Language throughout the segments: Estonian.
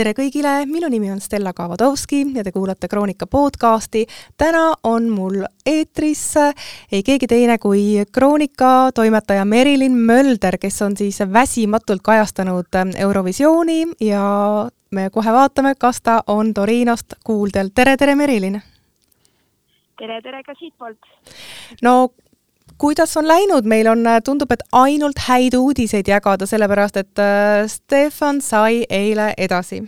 tere kõigile, minu nimi on Stella Kavadovski ja te kuulate Kroonika podcasti. täna on mul eetris ei keegi teine kui Kroonika toimetaja Merilin Mölder, kes on siis väsimatult kajastanud Eurovisiooni ja me kohe vaatame, kas ta on Torinost kuuldel. tere, tere, Merilin! tere, tere ka siitpoolt! no kuidas on läinud, meil on, äh, tundub, et ainult häid uudiseid jagada, sellepärast et äh, Stefan sai eile edasi.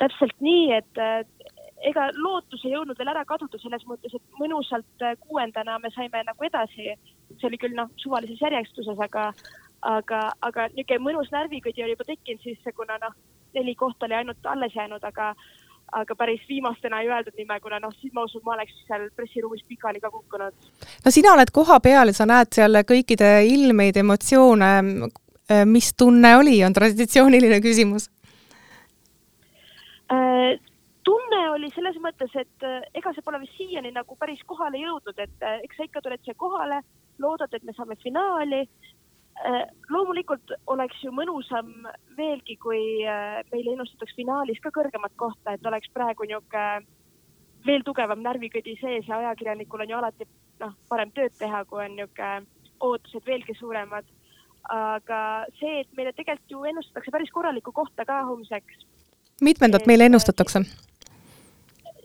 täpselt nii, et äh, ega lootus ei jõudnud veel ära kaduda selles mõttes, et mõnusalt kuuendana me saime nagu edasi. see oli küll noh, suvalises järjestuses, aga, aga, aga niisugune mõnus närvikõdi oli juba tekkinud sisse, kuna noh, neli kohta oli ainult alles jäänud, aga aga päris viimastena ei öeldud nime, kuna noh, siis ma usun, ma oleks seal pressiruumis pikali ka kukkunud. no sina oled kohapeal sa näed seal kõikide ilmeid, emotsioone. mis tunne oli, on traditsiooniline küsimus äh,? tunne oli selles mõttes, et äh, ega see pole vist siiani nagu päris kohale jõudnud, et äh, eks sa ikka tuled siia kohale, loodad, et me saame finaali Äh, loomulikult oleks ju mõnusam veelgi, kui äh, meile ennustataks finaalis ka kõrgemat kohta, et oleks praegu niisugune veel tugevam närvikõdi sees ja ajakirjanikul on ju alati noh, parem tööd teha, kui on niisugune ootused veelgi suuremad. aga see, et meile tegelikult ju ennustatakse päris korralikku kohta ka homseks. mitmendat meile ennustatakse?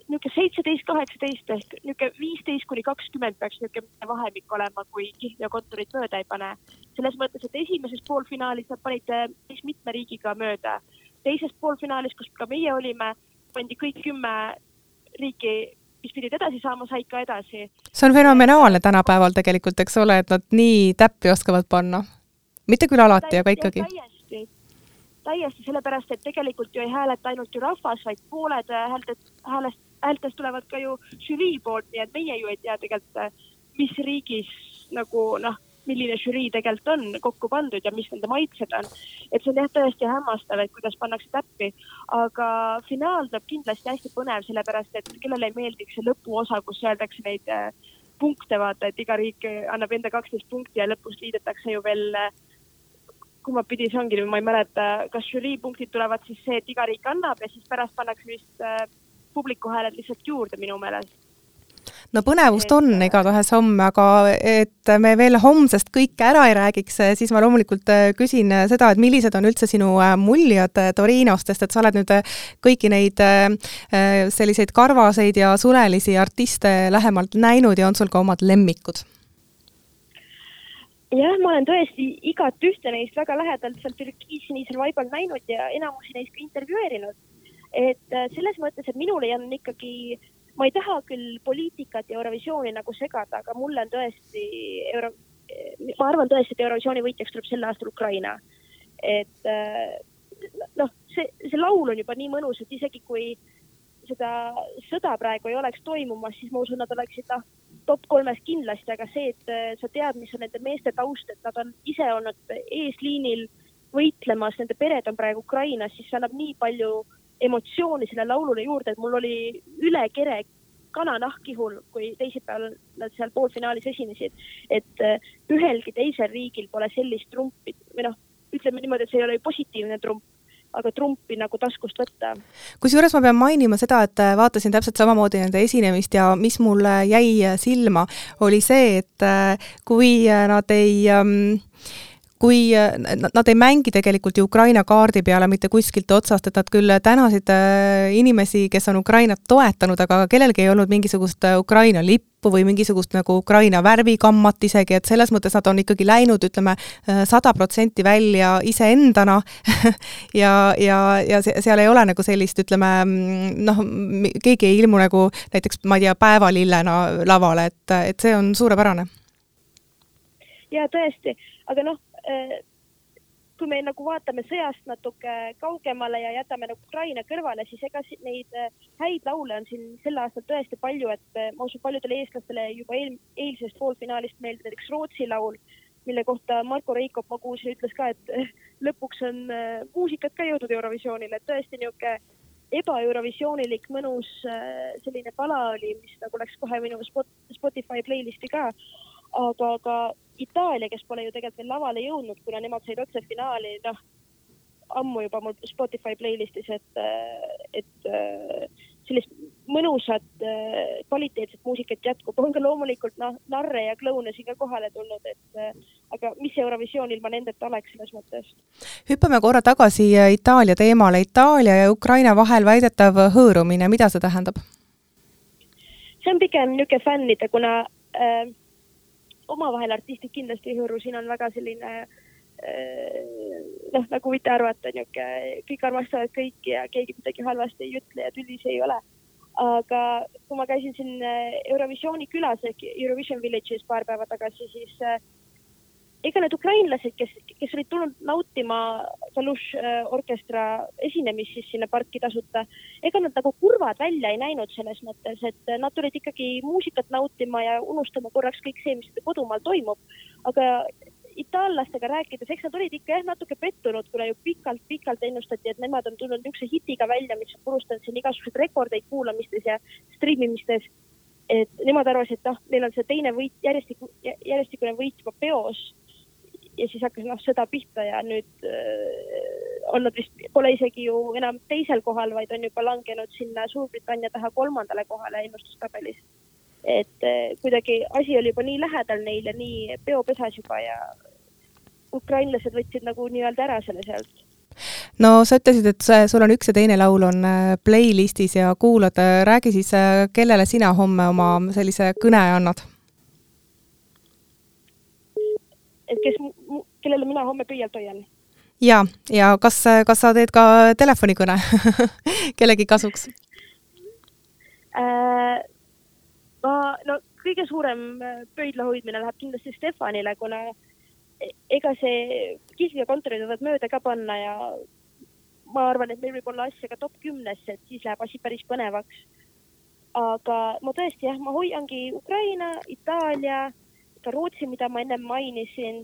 Niisugune seitseteist, kaheksateist ehk niisugune viisteist kuni kakskümmend peaks niisugune vahemik olema, kui Kihnja kontorit mööda ei pane. selles mõttes, et esimeses poolfinaalis nad panid päris mitme riigiga mööda. teises poolfinaalis, kus ka meie olime, pandi kõik kümme riiki, mis pidid edasi saama, said ka edasi. see on fenomenaalne tänapäeval tegelikult, eks ole, et nad nii täppi oskavad panna. mitte küll alati, aga ikkagi täiesti, täiesti sellepärast, et tegelikult ju ei hääleta ainult ju rahvas, vaid pooled hääled, häälest häältest tulevad ka ju žürii poolt, nii et meie ju ei tea tegelikult, mis riigis nagu noh, milline žürii tegelikult on kokku pandud ja mis nende maitsed on. et see on jah tõesti hämmastav, et kuidas pannakse täppi, aga finaal tuleb kindlasti hästi põnev, sellepärast et kellele ei meeldiks see lõpuosa, kus öeldakse neid äh, punkte, vaata, et iga riik annab enda kaksteist punkti ja lõpus liidetakse ju veel äh, kumma pidi see ongi, ma ei mäleta, kas žürii punktid tulevad siis see, et iga riik annab ja siis pärast pannakse vist äh, publiku hääled lihtsalt juurde minu meelest no põnevust on igatahes homme, aga et me veel homsest kõike ära ei räägiks, siis ma loomulikult äh, küsin äh, seda, et millised on üldse sinu äh, muljed Torinost, sest et sa oled nüüd kõiki neid selliseid karvaseid ja sulelisi artiste lähemalt näinud ja on sul ka omad lemmikud? jah, ma olen tõesti igat ühte neist väga lähedalt seal türkiisinisel vaibal näinud ja enamusi neist ka intervjueerinud et äh, selles mõttes, et minule on ikkagi, ma ei taha küll poliitikat ja Eurovisiooni nagu segada, aga mulle on tõesti euro, ma arvan tõesti, et Eurovisiooni võitjaks tuleb sel aastal Ukraina. et äh, noh, see, see laul on juba nii mõnus, et isegi kui seda sõda praegu ei oleks toimumas, siis ma usun, nad oleksid noh, top kolmes kindlasti, aga see, et äh, sa tead, mis on nende meeste taust, et nad on ise olnud eesliinil võitlemas, nende pered on praegu Ukrainas, siis see annab nii palju emotsiooni sellele laulule juurde, et mul oli üle kere kananahk ihul, kui teisipäeval nad seal poolfinaalis esinesid. et äh, ühelgi teisel riigil pole sellist trumpi või noh, ütleme niimoodi, et see ei ole ju positiivne trump, aga trumpi nagu taskust võtta. kusjuures ma pean mainima seda, et äh, vaatasin täpselt samamoodi nende esinemist ja mis mulle jäi silma, oli see, et äh, kui nad ei ähm, kui äh, nad ei mängi tegelikult ju Ukraina kaardi peale mitte kuskilt otsast, et nad küll tänasid äh, inimesi, kes on Ukrainat toetanud, aga kellelgi ei olnud mingisugust Ukraina lippu või mingisugust nagu Ukraina värvikammat isegi, et selles mõttes nad on ikkagi läinud, ütleme, sada protsenti välja iseendana ja, ja, ja seal ei ole nagu sellist, ütleme noh, keegi ei ilmu nagu näiteks, ma ei tea, päevalillena lavale, et, et see on suurepärane. ja tõesti, aga noh, kui me nagu vaatame sõjast natuke kaugemale ja jätame nagu Ukraina kõrvale, siis ega neid äh, häid laule on siin sel aastal tõesti palju, et äh, ma usun, paljudele eestlastele juba eel, eilsest poolfinaalist meeldib näiteks Rootsi laul, mille kohta Marko Reikop, ma kuulsin, ütles ka, et lõpuks on muusikat ka jõudnud Eurovisioonile, et tõesti niisugune ebaeurovisioonilik mõnus selline pala oli, mis nagu läks kohe minu Spotify playlist'i ka. Aga ka Itaalia, kes pole ju tegelikult veel lavale jõudnud, kuna nemad said otse finaali, noh, ammu juba mul Spotify playlist'is, et, et sellist mõnusat kvaliteetset muusikat jätkub, on ka loomulikult noh, narre ja kloune siin ka kohale tulnud, et aga mis Eurovisioon ilma nendeta oleks selles mõttes? hüppame korra tagasi Itaalia teemale, Itaalia ja Ukraina vahel väidetav hõõrumine, mida see tähendab? see on pigem niisugune fännide, kuna äh, omavahel artistid kindlasti ei hõõru, siin on väga selline äh, noh, nagu võite arvata, niisugune kõik armastavad kõiki ja keegi midagi halvasti ei ütle ja tülis ei ole. aga kui ma käisin siin äh, Eurovisiooni külas ehk Eurovision Village'is paar päeva tagasi, siis äh, ega need ukrainlased, kes, kes olid tulnud nautima Kalush äh, orkestra esinemist siis sinna parki tasuta, ega nad nagu kurvad välja ei näinud selles mõttes, et nad tulid ikkagi muusikat nautima ja unustama korraks kõik see, mis kodumaal toimub. aga itaallastega rääkides, eks nad olid ikka jah, natuke pettunud, kuna ju pikalt-pikalt ennustati, et nemad on tulnud niisuguse hitiga välja, mis on purustanud siin igasuguseid rekordeid kuulamistes ja striimimistes et nemad arvasid, et noh, neil on see teine võit, järjestiku, järjestikune võit juba peos ja siis hakkas noh sõda pihta ja nüüd äh, on nad vist, pole isegi ju enam teisel kohal, vaid on juba langenud sinna Suurbritannia taha kolmandale kohale ennustustabelis. et äh, kuidagi asi oli juba nii lähedal neile, nii peopesas juba ja ukrainlased võtsid nagu nii-öelda ära selle sealt no sa ütlesid, et sul on üks ja teine laul on äh, playlistis ja kuulad, räägi siis, äh, kellele sina homme oma sellise kõne annad et kes, kellele mina homme pöialt hoian. ja, ja kas, kas sa teed ka telefonikõne kellegi kasuks äh,? ma, no kõige suurem äh, pöidla hoidmine läheb kindlasti Stefanile, kuna e-, ega see Kihlvee kontori võivad mööda ka panna ja ma arvan, et meil võib olla asja ka top kümnesse, et siis läheb asi päris põnevaks. aga ma tõesti jah, ma hoiangi Ukraina, Itaalia ka Rootsi, mida ma ennem mainisin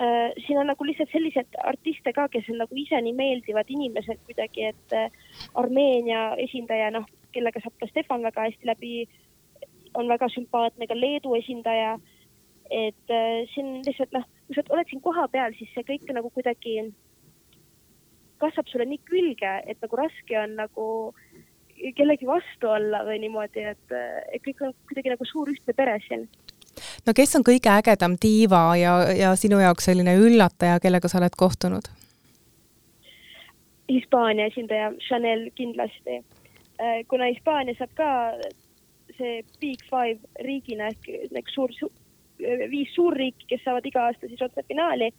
äh,. siin on nagu lihtsalt sellised artiste ka, kes on nagu ise nii meeldivad inimesed kuidagi, et äh, Armeenia esindaja, noh, kellega saab ka Stefan väga hästi läbi, on väga sümpaatne, ka Leedu esindaja. et äh, siin lihtsalt noh, kui sa oled siin kohapeal, siis see kõik nagu kuidagi kasvab sulle nii külge, et nagu raske on nagu kellegi vastu olla või niimoodi, et, et kõik on kuidagi nagu suur ühtne pere siin no kes on kõige ägedam diiva ja, ja sinu jaoks selline üllataja, kellega sa oled kohtunud? Hispaania esindaja Chanel kindlasti. Äh, kuna Hispaania saab ka see Big Five riigina ehk nagu suur su,, viis suurriiki, kes saavad iga aasta siis otsefinaali,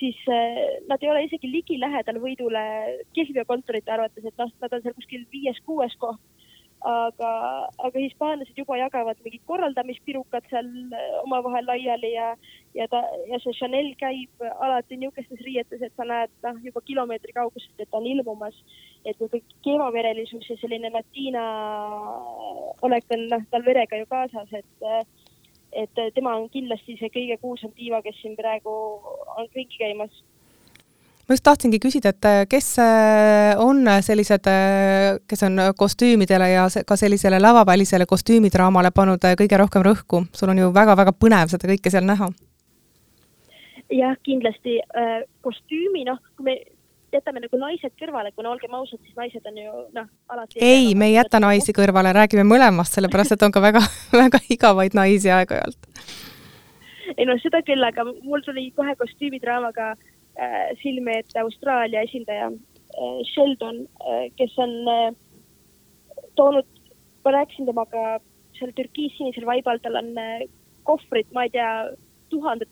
siis äh, nad ei ole isegi ligilähedal võidule Kihlveo kontorite arvates, et noh, nad on seal kuskil viies-kuues koht aga, aga hispaanlased juba jagavad mingid korraldamispirukad seal äh, omavahel laiali ja, ja ta ja see Chanel käib alati niisugustes riietes, et sa näed noh, juba kilomeetri kaugusest, et on ilmumas. et niisugune keevaverelisus ja selline latiina olek on noh, tal verega ju kaasas, et et tema on kindlasti see kõige kuulsam diiva, kes siin praegu on ringi käimas ma just tahtsingi küsida, et äh, kes äh, on sellised, äh, kes on kostüümidele ja ka sellisele lavavälisele kostüümidraamale pannud kõige rohkem rõhku, sul on ju väga-väga põnev seda kõike seal näha. jah, kindlasti kostüümi, noh, kui me jätame nagu naised kõrvale, kuna olgem ausad, siis naised on ju noh, alati ei, me ei jäta naisi kõrvale, räägime mõlemast, sellepärast et on ka väga, väga igavaid naisi aeg-ajalt. ei no seda küll, aga mul tuli kohe kostüümidraamaga äh, Äh, silme ette Austraalia esindaja äh, Sheldon, äh, kes on toonud, ma rääkisin temaga seal türkiis-sinisel vaibal, tal on kohvrid, ma ei tea, tuhandet,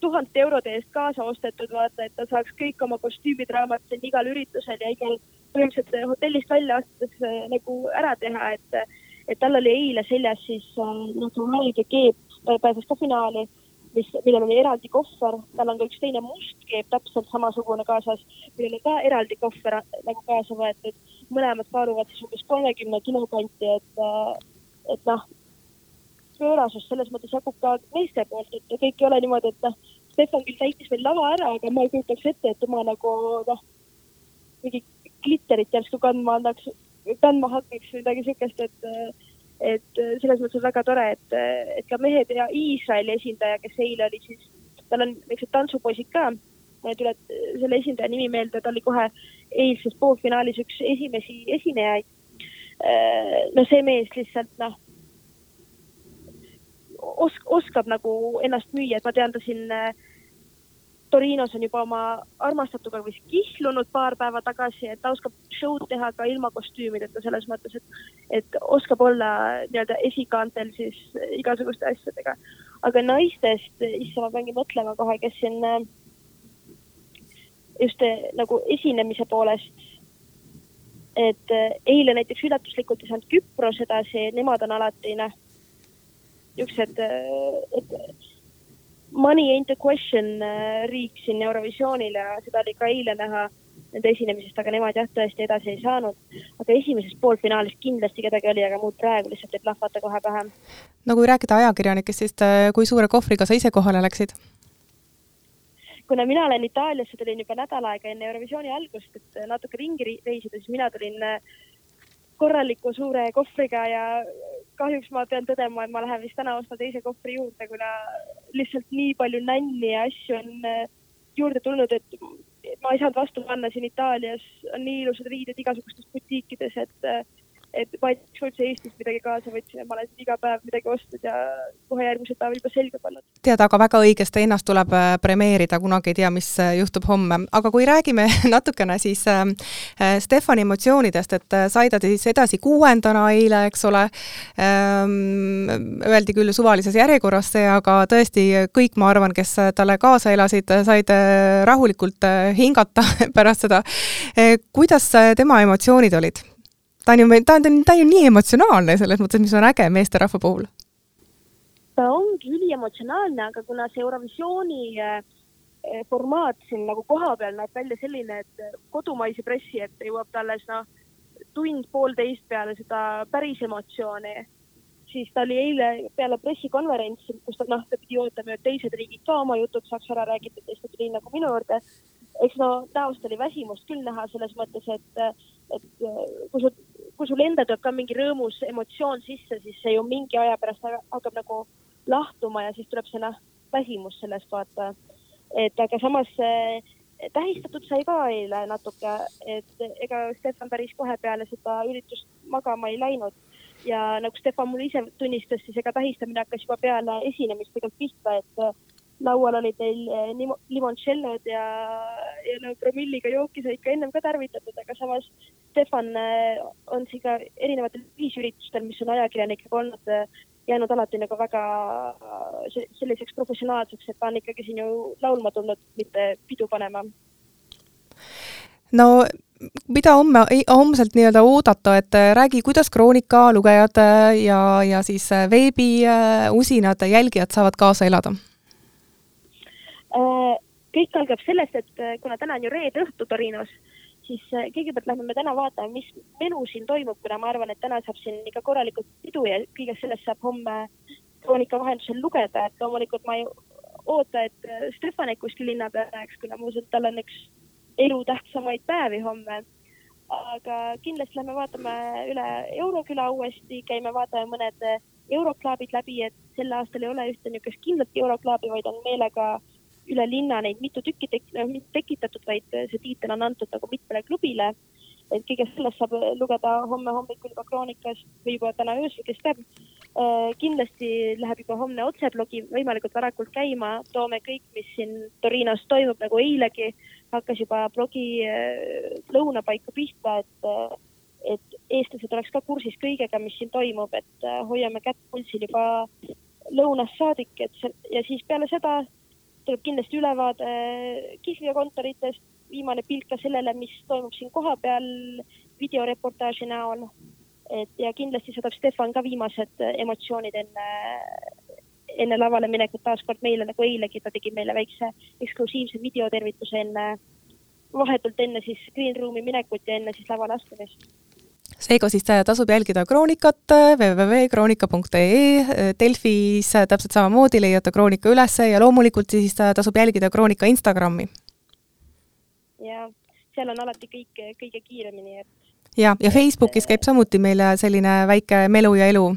tuhandete eurode eest kaasa ostetud, vaata, et ta saaks kõik oma kostüümidraamad siin igal üritusel ja igal põhimõtteliselt hotellist välja astudes nagu ära teha, et, et tal oli eile seljas siis nagu valge keep, ta pääses ka finaali mis, millel oli eraldi kohver, tal on ka üks teine must keep täpselt samasugune kaasas, millel on ka eraldi kohver nagu kaasa võetud. mõlemad kaaluvad siis umbes kolmekümne kilo kanti, et, et noh, pöörasust selles mõttes jagub ka meeste poolt, et kõik ei ole niimoodi, et noh, Stefan küll täitis meil lava ära, aga ma ei kujutaks ette, et tema nagu noh, mingi glitterit järsku kandma annaks, kandma hakkaks või midagi siukest, et et selles mõttes on väga tore, et, et ka mehed ja Iisraeli esindaja, kes eile oli siis, tal on niisugused tantsupoisid ka, mul ei tule selle esindaja nimi meelde, ta oli kohe eilses poolfinaalis üks esimesi esinejaid. no see mees lihtsalt noh, osk-, oskab nagu ennast müüa, et ma tean, ta siin äh, Torinos on juba oma armastatuga vist kihlunud paar päeva tagasi, et ta oskab show'd teha ka ilma kostüümideta selles mõttes, et, et oskab olla nii-öelda esikaantel siis igasuguste asjadega. aga naistest, issand, ma peangi mõtlema kohe, kes siin just nagu esinemise poolest, et eile näiteks üllatuslikult ei saanud Küpros edasi, nemad on alati noh, niisugused, et money ain't a question äh, riik siin Eurovisioonil ja seda oli ka eile näha nende esinemisest, aga nemad jah, tõesti edasi ei saanud. aga esimeses poolfinaalis kindlasti kedagi oli, aga muud praegu lihtsalt ei plahvata kohe pähe. no kui rääkida ajakirjanikest, siis äh, kui suure kohvriga sa ise kohale läksid? kuna mina olen Itaaliasse, tulin juba nädal aega enne Eurovisiooni algust, et natuke ringi reisida, siis mina tulin äh, korraliku suure kohvriga ja kahjuks ma pean tõdema, et ma lähen vist täna ostma teise kohvri juurde, kuna lihtsalt nii palju nänni ja asju on äh, juurde tulnud, et ma ei saanud vastu panna siin Itaalias. On nii ilusad riided igasugustes butiikides, et äh, et ma ei tea, üldse Eestist midagi kaasa võtsin ja ma olen iga päev midagi ostnud ja kohe järgmisel päeval juba selga pannud. tead, aga väga õigesti, ennast tuleb äh, premeerida, kunagi ei tea, mis äh, juhtub homme. aga kui räägime natukene siis äh, Stefani emotsioonidest, et sai ta siis edasi kuuendana eile, eks ole ähm,, öeldi küll suvalises järjekorras see, aga tõesti kõik, ma arvan, kes talle kaasa elasid, said rahulikult hingata pärast seda. kuidas tema emotsioonid olid? Ta on ju, ta on, ta on ju nii emotsionaalne selles mõttes, mis on äge meesterahva puhul. ta ongi üliemotsionaalne, aga kuna see Eurovisiooni eh, formaat siin nagu kohapeal näeb välja selline, et kodumaise pressi ette jõuab ta alles noh, tund-poolteist peale seda päris emotsiooni, siis ta oli eile peale pressikonverentsi, kus ta noh, ta pidi ootama, et teised riigid ka oma jutud saaks ära räägitud ja siis ta tuli nagu minu juurde. eks no näost oli väsimust küll näha selles mõttes, et, et kui sul kui sul endal tuleb ka mingi rõõmus emotsioon sisse, siis see ju mingi aja pärast hakkab nagu lahtuma ja siis tuleb see noh, väsimus sellest vaata. et aga samas tähistatud sai ka eile natuke, et ega Stefan päris kohe peale seda üritust magama ei läinud ja nagu Stefan mulle ise tunnistas, siis ega tähistamine hakkas juba peale esinemist tegelikult pihta, et laual olid neil eh, limoncellod ja, ja no promilliga jooki sai ikka ennem ka tarvitatud, aga samas Stefan eh, on siin ka erinevatel ühisüritustel, mis on ajakirjanikega olnud, eh, jäänud alati nagu väga selliseks professionaalseks, et ta on ikkagi siin ju laulma tulnud, mitte pidu panema. no mida homme, homselt nii-öelda oodata, et räägi, kuidas Kroonika lugejad ja, ja siis veebiusinad jälgijad saavad kaasa elada kõik algab sellest, et äh, kuna täna on ju reede õhtu Torinos, siis äh, kõigepealt lähme me täna vaatame, mis melu siin toimub, kuna ma arvan, et täna saab siin ikka korralikult pidu ja kõigest sellest saab homme kroonika vahendusel lugeda, et loomulikult ma ei oota, et Stefanik kuskil linna peal läheks, kuna ma usun, et tal on üks elu tähtsamaid päevi homme. aga kindlasti lähme vaatame üle Euroküla uuesti, käime vaatame mõned euroklaabid läbi, et sel aastal ei ole ühte niisugust kindlat euroklaabi, vaid on meelega äh, üle linna neid mitu tükki tek-, noh, mitte tekitatud, vaid see tiitel on antud nagu mitmele klubile. et kõigest sellest saab lugeda homme hommikul juba Kroonikast või juba täna öösel, kes teab. Äh, kindlasti läheb juba homne otseblogi võimalikult varakult käima, toome kõik, mis siin Torinos toimub, nagu eilegi hakkas juba blogi äh, lõunapaiku pihta, et äh, et eestlased oleks ka kursis kõigega, mis siin toimub, et hoiame kätt pulsil juba lõunast saadik, et see ja siis peale seda tuleb kindlasti ülevaade Kihlveo kontoritest, viimane pilk ka sellele, mis toimub siin kohapeal videoreportaaži näol. et ja kindlasti saadab Stefan ka viimased emotsioonid enne, enne lavale minekut taaskord meile, nagu eilegi. Ta tegi meile väikse eksklusiivse videotervituse enne, vahetult enne siis green room'i minekut ja enne siis lavale astumist seega siis tasub jälgida Kroonikat www.kroonika.ee, Delfis täpselt samamoodi leiate Kroonika ülesse ja loomulikult siis tasub jälgida Kroonika Instagrami. ja seal on alati kõik kõige kiiremini, et ja, ja Facebookis käib samuti meil selline väike melu ja elu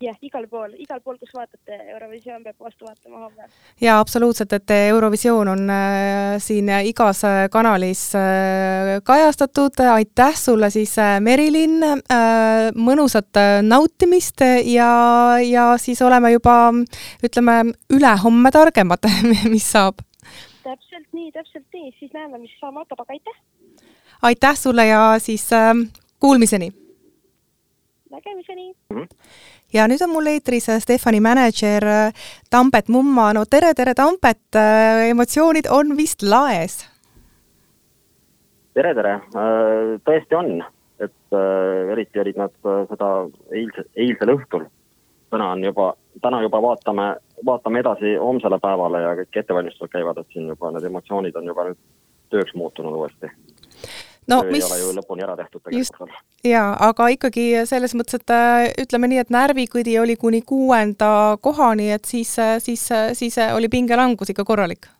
jah, igal pool, igal pool, kus vaatate, Eurovisioon peab vastu vaatama homme. jaa, absoluutselt, et Eurovisioon on äh, siin igas äh, kanalis äh, kajastatud, aitäh sulle siis äh,, Merilin äh,, mõnusat nautimist ja, ja siis oleme juba ütleme, ülehomme targemad mis saab. täpselt nii, täpselt nii, siis näeme, mis saama hakkab, aga aitäh! aitäh sulle ja siis äh, kuulmiseni! nägemiseni mm! -hmm ja nüüd on mul eetris äh, Stefani mänedžer äh, Tambet Mumma, no tere, tere, Tambet, äh, emotsioonid on vist laes? tere, tere, tõesti on, et eriti olid nad seda eilse, eilsel õhtul. täna on juba, täna juba vaatame, vaatame edasi homsele päevale ja kõik ettevalmistused käivad, et siin juba need emotsioonid on juba nüüd tööks muutunud uuesti no töö mis ei ole ju lõpuni ära tehtud tegelikult veel. jaa, aga ikkagi selles mõttes, et äh, ütleme nii, et närvikõdi oli kuni kuuenda kohani, et siis, äh, siis, äh, siis oli pingelangus ikka korralik?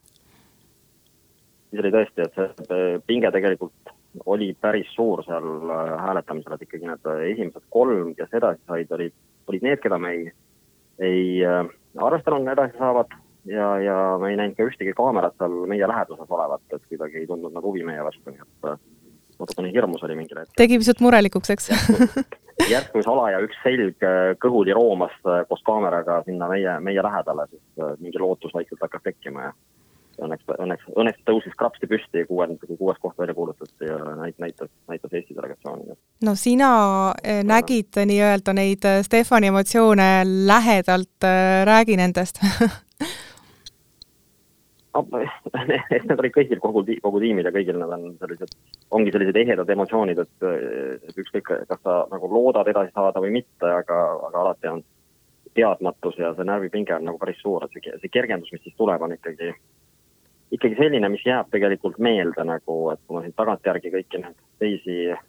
siis oli tõesti, et see pinge tegelikult oli päris suur seal hääletamisel, et ikkagi need esimesed kolm, kes edasi said, olid, olid need, keda me ei, ei arvestanud edasi saavad ja, ja me ei näinud ka ühtegi kaamerat seal meie läheduses olevat, et kuidagi ei tundnud nagu huvi meie vastu, nii et natukene hirmus oli mingil hetkel. tegi pisut murelikuks, eks järsku salaja üks selg äh, kõhuli roomas äh, koos kaameraga sinna meie, meie lähedale, siis äh, mingi lootus vaikselt hakkas tekkima ja õnneks, õnneks, õnneks tõusis krapsti püsti kui kuues koht välja kuulutati ja näit-, näitas, näitas Eesti delegatsiooni. no sina nägid nii-öelda neid Stefani emotsioone lähedalt, räägi nendest need olid kõigil, kogu, kogu tiimil ja kõigil nad on sellised, ongi sellised ehedad emotsioonid, et, et ükskõik, kas sa nagu loodad edasi saada või mitte, aga, aga alati on teadmatus ja see närvipinge on nagu päris suur, et see, see kergendus, mis siis tuleb, on ikkagi, ikkagi selline, mis jääb tegelikult meelde nagu, et kui ma siin tagantjärgi kõiki neid teisi äh,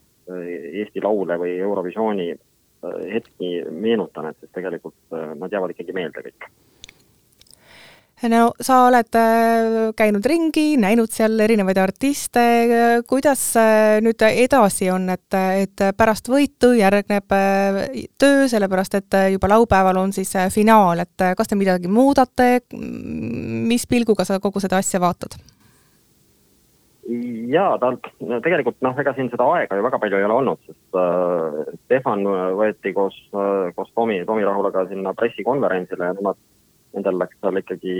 Eesti laule või Eurovisiooni äh, hetki meenutan, et siis tegelikult äh, nad jäävad ikkagi meelde kõik no sa oled äh, käinud ringi, näinud seal erinevaid artiste, kuidas äh, nüüd edasi on, et, et pärast võitu järgneb äh, töö, sellepärast et juba laupäeval on siis finaal, et kas te midagi muudate, mis pilguga sa kogu seda asja vaatad? jaa, ta tegelikult noh, ega siin seda aega ju väga palju ei ole olnud, sest äh, Stefan võeti koos äh,, koos Tomi, Tomi Rahulaga sinna pressikonverentsile ja nemad nendel läks seal ikkagi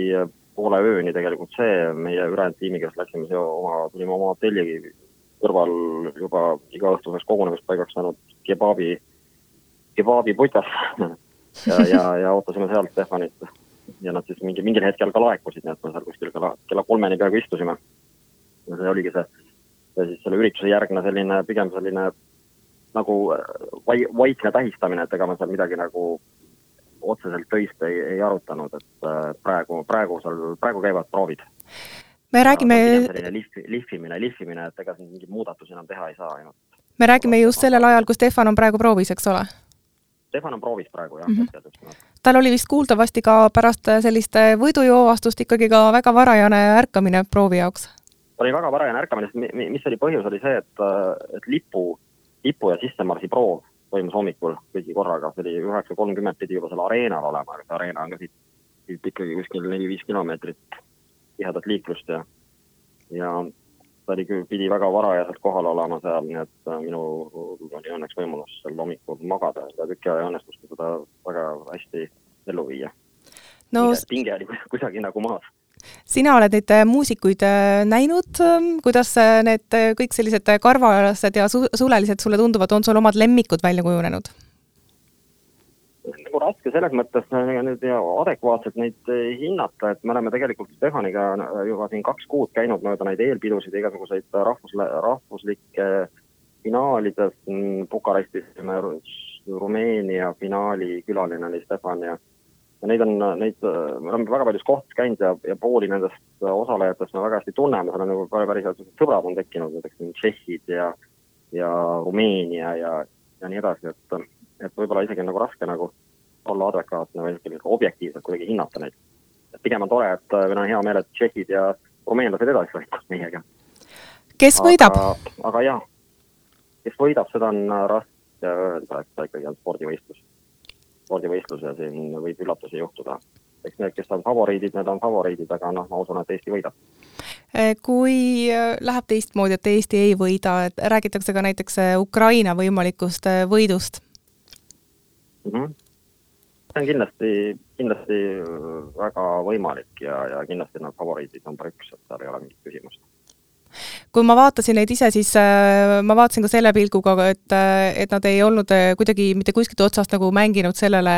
poole ööni tegelikult see, meie ülejäänud tiimiga, kes läksime siia oma, tulime oma hotelli kõrval juba iga-õhtuseks kogunemispaigaks saanud kebaabi, kebaabiputas ja, ja, ja ootasime sealt Stefanit. ja nad siis mingi, mingil hetkel ka laekusid, nii et me seal kuskil kella, kella kolmeni peaaegu istusime. ja see oligi see, see siis selle ürituse järgne selline, pigem selline nagu vai-, vaikne tähistamine, et ega me seal midagi nagu otseselt töist ei, ei arutanud, et äh, praegu, praegu seal, praegu käivad proovid. me räägime. selline lihv, lihvimine, lihvimine, et ega siin mingeid muudatusi enam teha ei saa ainult. me räägime just sellel ajal, kui Stefan on praegu proovis, eks ole? Stefan on proovis praegu jah mm. -hmm. tal oli vist kuuldavasti ka pärast sellist võidujoovastust ikkagi ka väga varajane ärkamine proovi jaoks? oli väga varajane ärkamine, sest mis oli põhjus, oli see, et, et lipu, lipu ja sissemarsi proov toimus hommikul kõigi korraga, see oli üheksa kolmkümmend pidi juba seal areenal olema, aga see areena on ka siit, siit ikkagi kuskil neli-viis kilomeetrit tihedat liiklust ja, ja ta oli küll, pidi väga varajaselt kohal olema seal, nii et äh, minul oli õnneks võimalus sel hommikul magada ja tüki aja õnnestus seda väga hästi ellu viia no,. pinge oli kuidagi nagu maas sina oled neid äh, muusikuid äh, näinud, ähm, kuidas äh, need kõik sellised karvalased ja su-, sulelised sulle tunduvad, on sul omad lemmikud välja kujunenud? nagu raske selles mõttes nüüd adekvaatselt neid hinnata, et me oleme tegelikult Stefaniga juba siin kaks kuud käinud mööda neid eelpidusid igasuguseid rahvus, rahvuslikke finaalides Bukarestis, Rumeenia finaali külaline oli Stefan ja ja neid on, neid, me oleme väga paljus kohtades käinud ja, ja pooli nendest osalejatest me väga hästi tunneme, seal on nagu päris head sõbrad on tekkinud, näiteks tšehhid ja, ja Rumeenia ja, ja nii edasi, et, et võib-olla isegi nagu raske nagu olla adekvaatne või niisugune objektiivselt kuidagi hinnata neid. et pigem on tore, et meil on hea meel, et tšehhid ja rumeenlased edasi võitlevad meiega. kes võidab? aga jah, kes võidab, seda on raske öelda, et ta ikkagi on spordivõistlus spordivõistlus ja siin võib üllatusi juhtuda. eks need, kes on favoriidid, need on favoriidid, aga noh, ma usun, et Eesti võidab kui läheb teistmoodi, et Eesti ei võida, et räägitakse ka näiteks Ukraina võimalikust võidust mm? -hmm. see on kindlasti, kindlasti väga võimalik ja, ja kindlasti nad favoriidid number üks, et seal ei ole mingit küsimust kui ma vaatasin neid ise, siis äh, ma vaatasin ka selle pilguga, et, et nad ei olnud kuidagi mitte kuskilt otsast nagu mänginud sellele,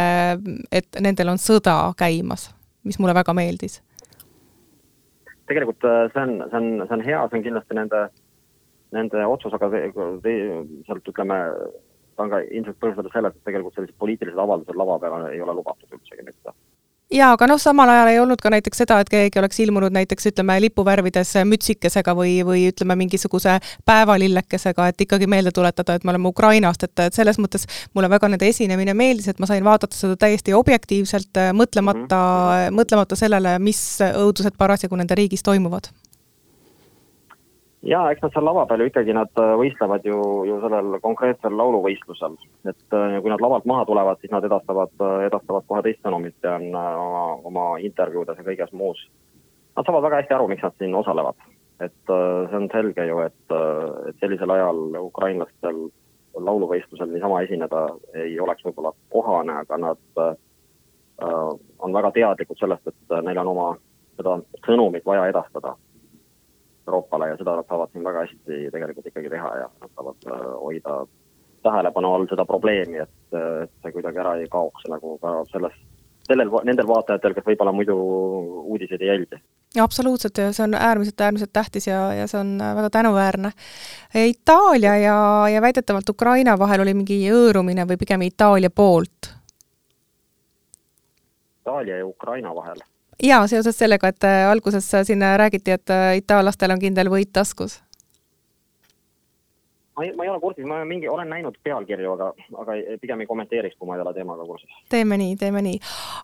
et nendel on sõda käimas, mis mulle väga meeldis. tegelikult äh, see on, see on, see on hea, see on kindlasti nende, nende otsus, aga sealt ütleme, ta on ka ilmselt põhjustatud sellest, et tegelikult sellised poliitilised avaldused lava peal ei ole lubatud jaa, aga noh, samal ajal ei olnud ka näiteks seda, et keegi oleks ilmunud näiteks ütleme, lipuvärvides mütsikesega või, või ütleme, mingisuguse päevalillekesega, et ikkagi meelde tuletada, et me oleme Ukrainast, et, et selles mõttes mulle väga nende esinemine meeldis, et ma sain vaadata seda täiesti objektiivselt, mõtlemata mm, -hmm. mõtlemata sellele, mis õudused parasjagu nende riigis toimuvad ja eks nad seal lava peal ju ikkagi nad äh, võistlevad ju, ju sellel konkreetsel lauluvõistlusel, et äh, kui nad lavalt maha tulevad, siis nad edastavad, äh, edastavad kohe teist sõnumit ja on oma, oma intervjuudes ja kõiges muus. Nad saavad väga hästi aru, miks nad siin osalevad, et see on selge ju, et, et sellisel ajal ukrainlastel lauluvõistlusel niisama esineda ei oleks võib-olla kohane, aga nad äh, on väga teadlikud sellest, et neil on oma seda sõnumit vaja edastada Euroopale ja seda nad saavad siin väga hästi tegelikult ikkagi teha ja nad saavad äh, hoida tähelepanu all seda probleemi, et, et see kuidagi ära ei kaoks nagu ka selles, sellel, nendel vaatajatel, kes võib-olla muidu uudiseid ei jälgi. absoluutselt ja see on äärmiselt, äärmiselt tähtis ja, ja see on väga tänuväärne. Itaalia ja, ja väidetavalt Ukraina vahel oli mingi hõõrumine või pigem Itaalia poolt? Itaalia ja Ukraina vahel jaa, seoses sellega, et äh, alguses siin räägiti, et äh, itaallastel on kindel võit taskus. ma ei, ma ei ole kursis, ma mingi, olen näinud pealkirju, aga, aga pigem ei kommenteeriks, kui ma ei ole teemaga kursis. teeme nii, teeme nii.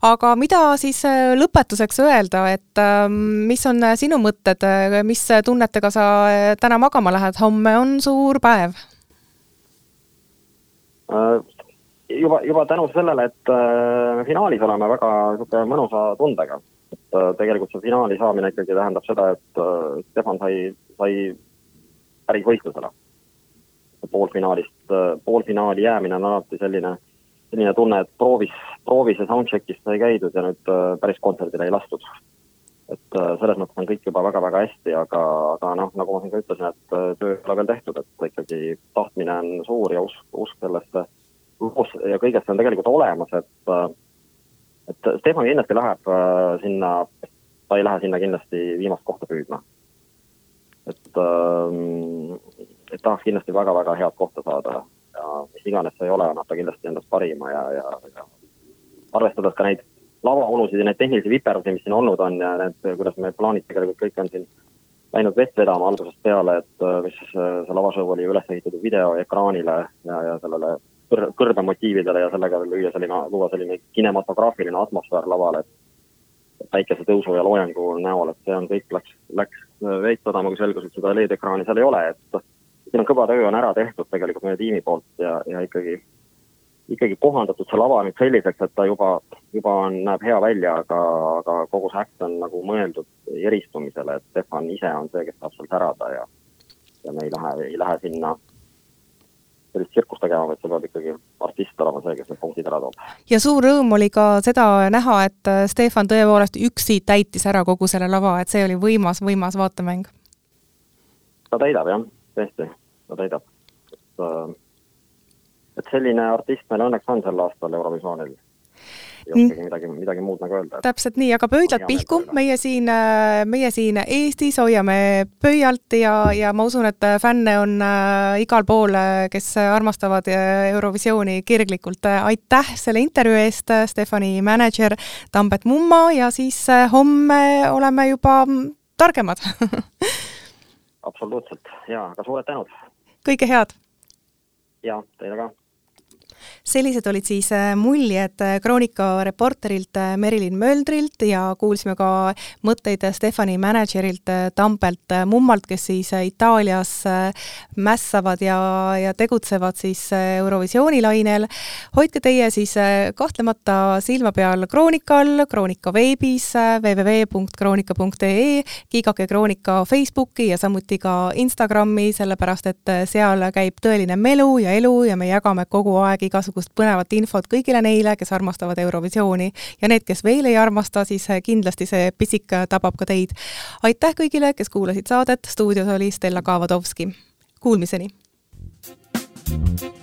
aga mida siis äh, lõpetuseks öelda, et ähm, mis on sinu mõtted, mis tunnetega sa täna magama lähed, homme on suur päev juba, juba tänu sellele, et äh, finaalis oleme väga niisugune mõnusa tundega et äh, tegelikult see finaali saamine ikkagi tähendab seda, et äh, Stefan sai, sai päris võistlusele. poolfinaalist, äh, poolfinaali jäämine on alati selline, selline tunne, et proovis, proovis ja soundcheck'is sai käidud ja nüüd päris kontserdile ei lastud. et selles mõttes on kõik juba väga-väga hästi, aga, aga noh, nagu ma siin ka ütlesin, et töö ei ole veel tehtud, et ikkagi tahtmine on suur ja usk, usk sellesse ja kõigesse on tegelikult olemas, et et Stefan kindlasti läheb äh, sinna, ta ei lähe sinna kindlasti viimast kohta püüdma. et ähm,, et tahaks kindlasti väga-väga head kohta saada ja mis iganes see ei ole, annab ta kindlasti endast parima ja, ja, ja arvestades ka neid lavaolusid ja neid tehnilisi viperusi, mis siin olnud on ja need, kuidas meie plaanid tegelikult kõik on siin läinud vett vedama algusest peale, et äh, mis äh, see lavashow oli üles ehitatud videoekraanile ja, ja sellele kõr-, kõrbemotiividele ja sellega lüüa selline, luua selline kinematograafiline atmosfäär lavale, et päikesetõusu ja loojangu näol, et see on kõik läks, läks veits sadama, kui selgus, et seda LED-ekraani seal ei ole, et siin on kõva töö on ära tehtud tegelikult meie tiimi poolt ja, ja ikkagi, ikkagi kohandatud see lava nüüd selliseks, et ta juba, juba on, näeb hea välja, aga, aga kogu see äkt on nagu mõeldud eristumisele, et Stefan ise on see, kes saab seal särada ja ja me ei lähe, ei lähe sinna sellist tsirkust tegema, vaid see peab ikkagi artist olema see, kes need punktid ära toob. ja suur rõõm oli ka seda näha, et äh, Stefan tõepoolest üksi täitis ära kogu selle lava, et see oli võimas, võimas vaatemäng. ta täidab jah, tõesti, ta täidab. äh, et selline artist meil õnneks on sel aastal Eurovisioonil ei oskagi midagi, midagi muud nagu öelda. täpselt nii, aga pöidlad pihku, meie siin, äh, meie siin Eestis hoiame pöialt ja, ja ma usun, et fänne on äh, igal pool, äh, kes armastavad Eurovisiooni kirglikult. aitäh selle intervjuu eest, Stefani mänedžer Tambet Mumma ja siis homme oleme juba targemad absoluutselt ja, aga suured tänud! kõike head! ja teile ka! Sellised olid siis äh, muljed äh, Kroonika reporterilt äh, Merilin Möldrilt ja kuulsime ka mõtteid Stefani mänedžerilt Tambelt Mummalt, kes siis Itaalias mässavad ja, ja tegutsevad siis Eurovisiooni lainel. hoidke teie siis kahtlemata silma peal Kroonikal, Kroonika veebis www.kroonika.ee, kiigake Kroonika Facebooki ja samuti ka Instagrami, sellepärast et seal käib tõeline melu ja elu ja me jagame kogu aeg igasugust igasugust põnevat infot kõigile neile, kes armastavad Eurovisiooni ja need, kes veel ei armasta, siis eh, kindlasti see pisik tabab ka teid. aitäh kõigile, kes kuulasid saadet, stuudios oli Stella Kavadovski. Kuulmiseni! thank you